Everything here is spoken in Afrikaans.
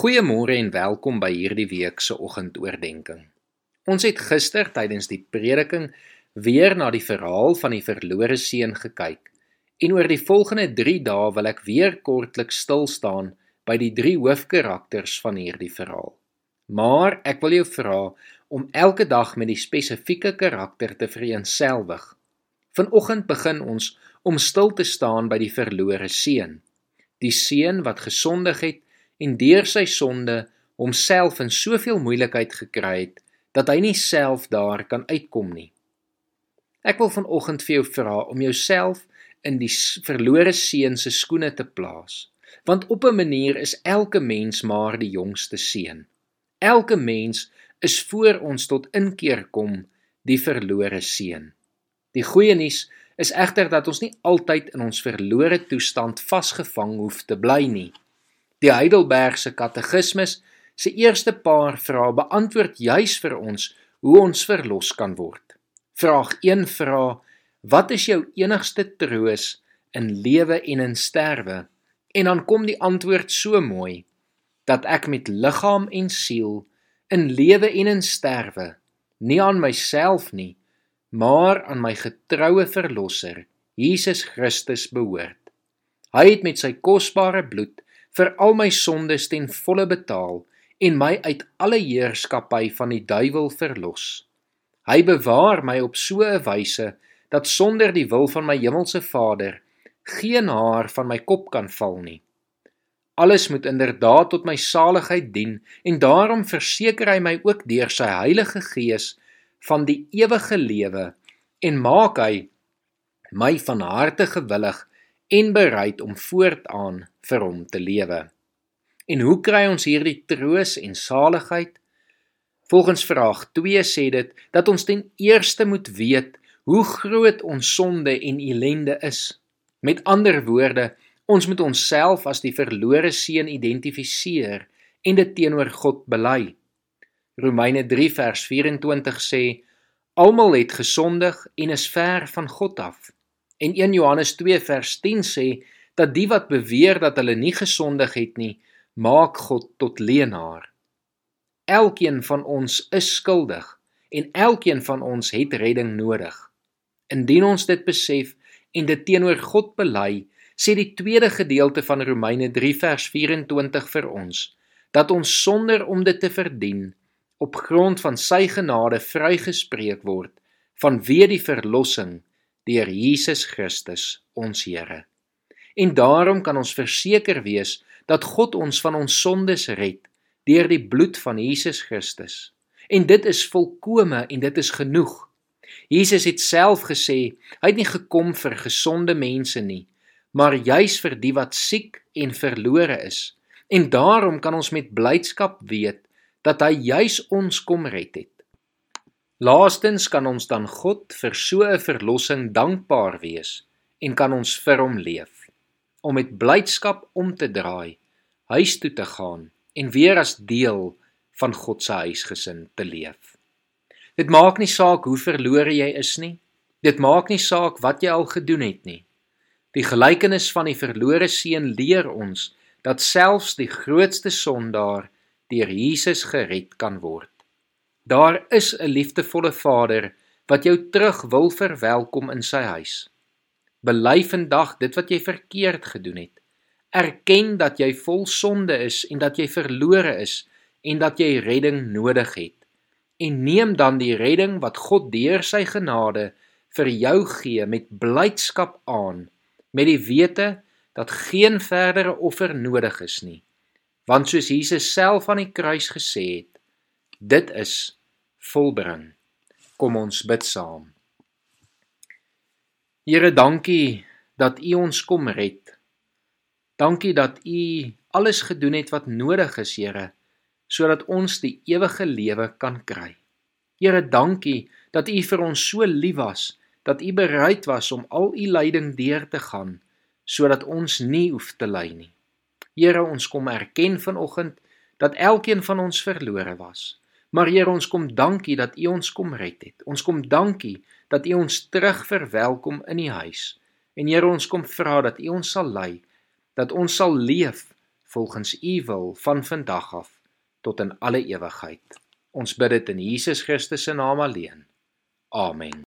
Goeiemôre en welkom by hierdie week se oggendoordenkings. Ons het gister tydens die prediking weer na die verhaal van die verlore seun gekyk. En oor die volgende 3 dae wil ek weer kortliks stil staan by die drie hoofkarakters van hierdie verhaal. Maar ek wil jou vra om elke dag met die spesifieke karakter te vereenselwig. Vanoggend begin ons om stil te staan by die verlore seun. Die seun wat gesondig het en deur sy sonde homself in soveel moeilikheid gekry het dat hy nie self daar kan uitkom nie. Ek wil vanoggend vir jou vra om jouself in die verlore seun se skoene te plaas, want op 'n manier is elke mens maar die jongste seun. Elke mens is voor ons tot inkeer kom die verlore seun. Die goeie nuus is egter dat ons nie altyd in ons verlore toestand vasgevang hoef te bly nie. Die Heidelbergse Katekismes se eerste paar vrae beantwoord juis vir ons hoe ons verlos kan word. Vraag 1 vra: Wat is jou enigste troos in lewe en in sterwe? En dan kom die antwoord so mooi dat ek met liggaam en siel in lewe en in sterwe nie aan myself nie, maar aan my getroue verlosser, Jesus Christus behoort. Hy het met sy kosbare bloed vir al my sondes ten volle betaal en my uit alle heerskappy van die duiwel verlos. Hy bewaar my op so 'n wyse dat sonder die wil van my hemelse Vader geen haar van my kop kan val nie. Alles moet inderdaad tot my saligheid dien en daarom verseker hy my ook deur sy Heilige Gees van die ewige lewe en maak hy my van harte gewillig en bereid om voortaan vir hom te lewe. En hoe kry ons hierdie troos en saligheid? Volgens vraag 2 sê dit dat ons ten eerste moet weet hoe groot ons sonde en ellende is. Met ander woorde, ons moet onsself as die verlore seun identifiseer en dit teenoor God bely. Romeine 3 vers 24 sê almal het gesondig en is ver van God af. En 1 Johannes 2 vers 10 sê dat die wat beweer dat hulle nie gesondig het nie, maak God tot leenaar. Elkeen van ons is skuldig en elkeen van ons het redding nodig. Indien ons dit besef en dit teenoor God bely, sê die tweede gedeelte van Romeine 3 vers 24 vir ons dat ons sonder om dit te verdien op grond van sy genade vrygespreek word vanweë die verlossing deur Jesus Christus ons Here. En daarom kan ons verseker wees dat God ons van ons sondes red deur die bloed van Jesus Christus. En dit is volkome en dit is genoeg. Jesus het self gesê, hy het nie gekom vir gesonde mense nie, maar juis vir die wat siek en verlore is. En daarom kan ons met blydskap weet dat hy juis ons kom red het. Laastens kan ons dan God vir so 'n verlossing dankbaar wees en kan ons vir hom leef om met blydskap om te draai, huis toe te gaan en weer as deel van God se huisgesin te leef. Dit maak nie saak hoe verlore jy is nie. Dit maak nie saak wat jy al gedoen het nie. Die gelykenis van die verlore seun leer ons dat selfs die grootste sondaar deur Jesus gered kan word. Daar is 'n liefdevolle Vader wat jou terug wil verwelkom in sy huis. Bely vandag dit wat jy verkeerd gedoen het. Erken dat jy vol sonde is en dat jy verlore is en dat jy redding nodig het. En neem dan die redding wat God deur sy genade vir jou gee met blydskap aan, met die wete dat geen verdere offer nodig is nie. Want soos Jesus self aan die kruis gesê het, dit is volbring. Kom ons bid saam. Here, dankie dat U ons kom red. Dankie dat U alles gedoen het wat nodig is, Here, sodat ons die ewige lewe kan kry. Here, dankie dat U vir ons so lief was, dat U bereid was om al U lyding deur te gaan sodat ons nie hoef te ly nie. Here, ons kom erken vanoggend dat elkeen van ons verlore was. Maar Here, ons kom dankie dat U ons kom red het. Ons kom dankie dat U ons terug verwelkom in U huis. En Here, ons kom vra dat U ons sal lei, dat ons sal leef volgens U wil van vandag af tot in alle ewigheid. Ons bid dit in Jesus Christus se naam alleen. Amen.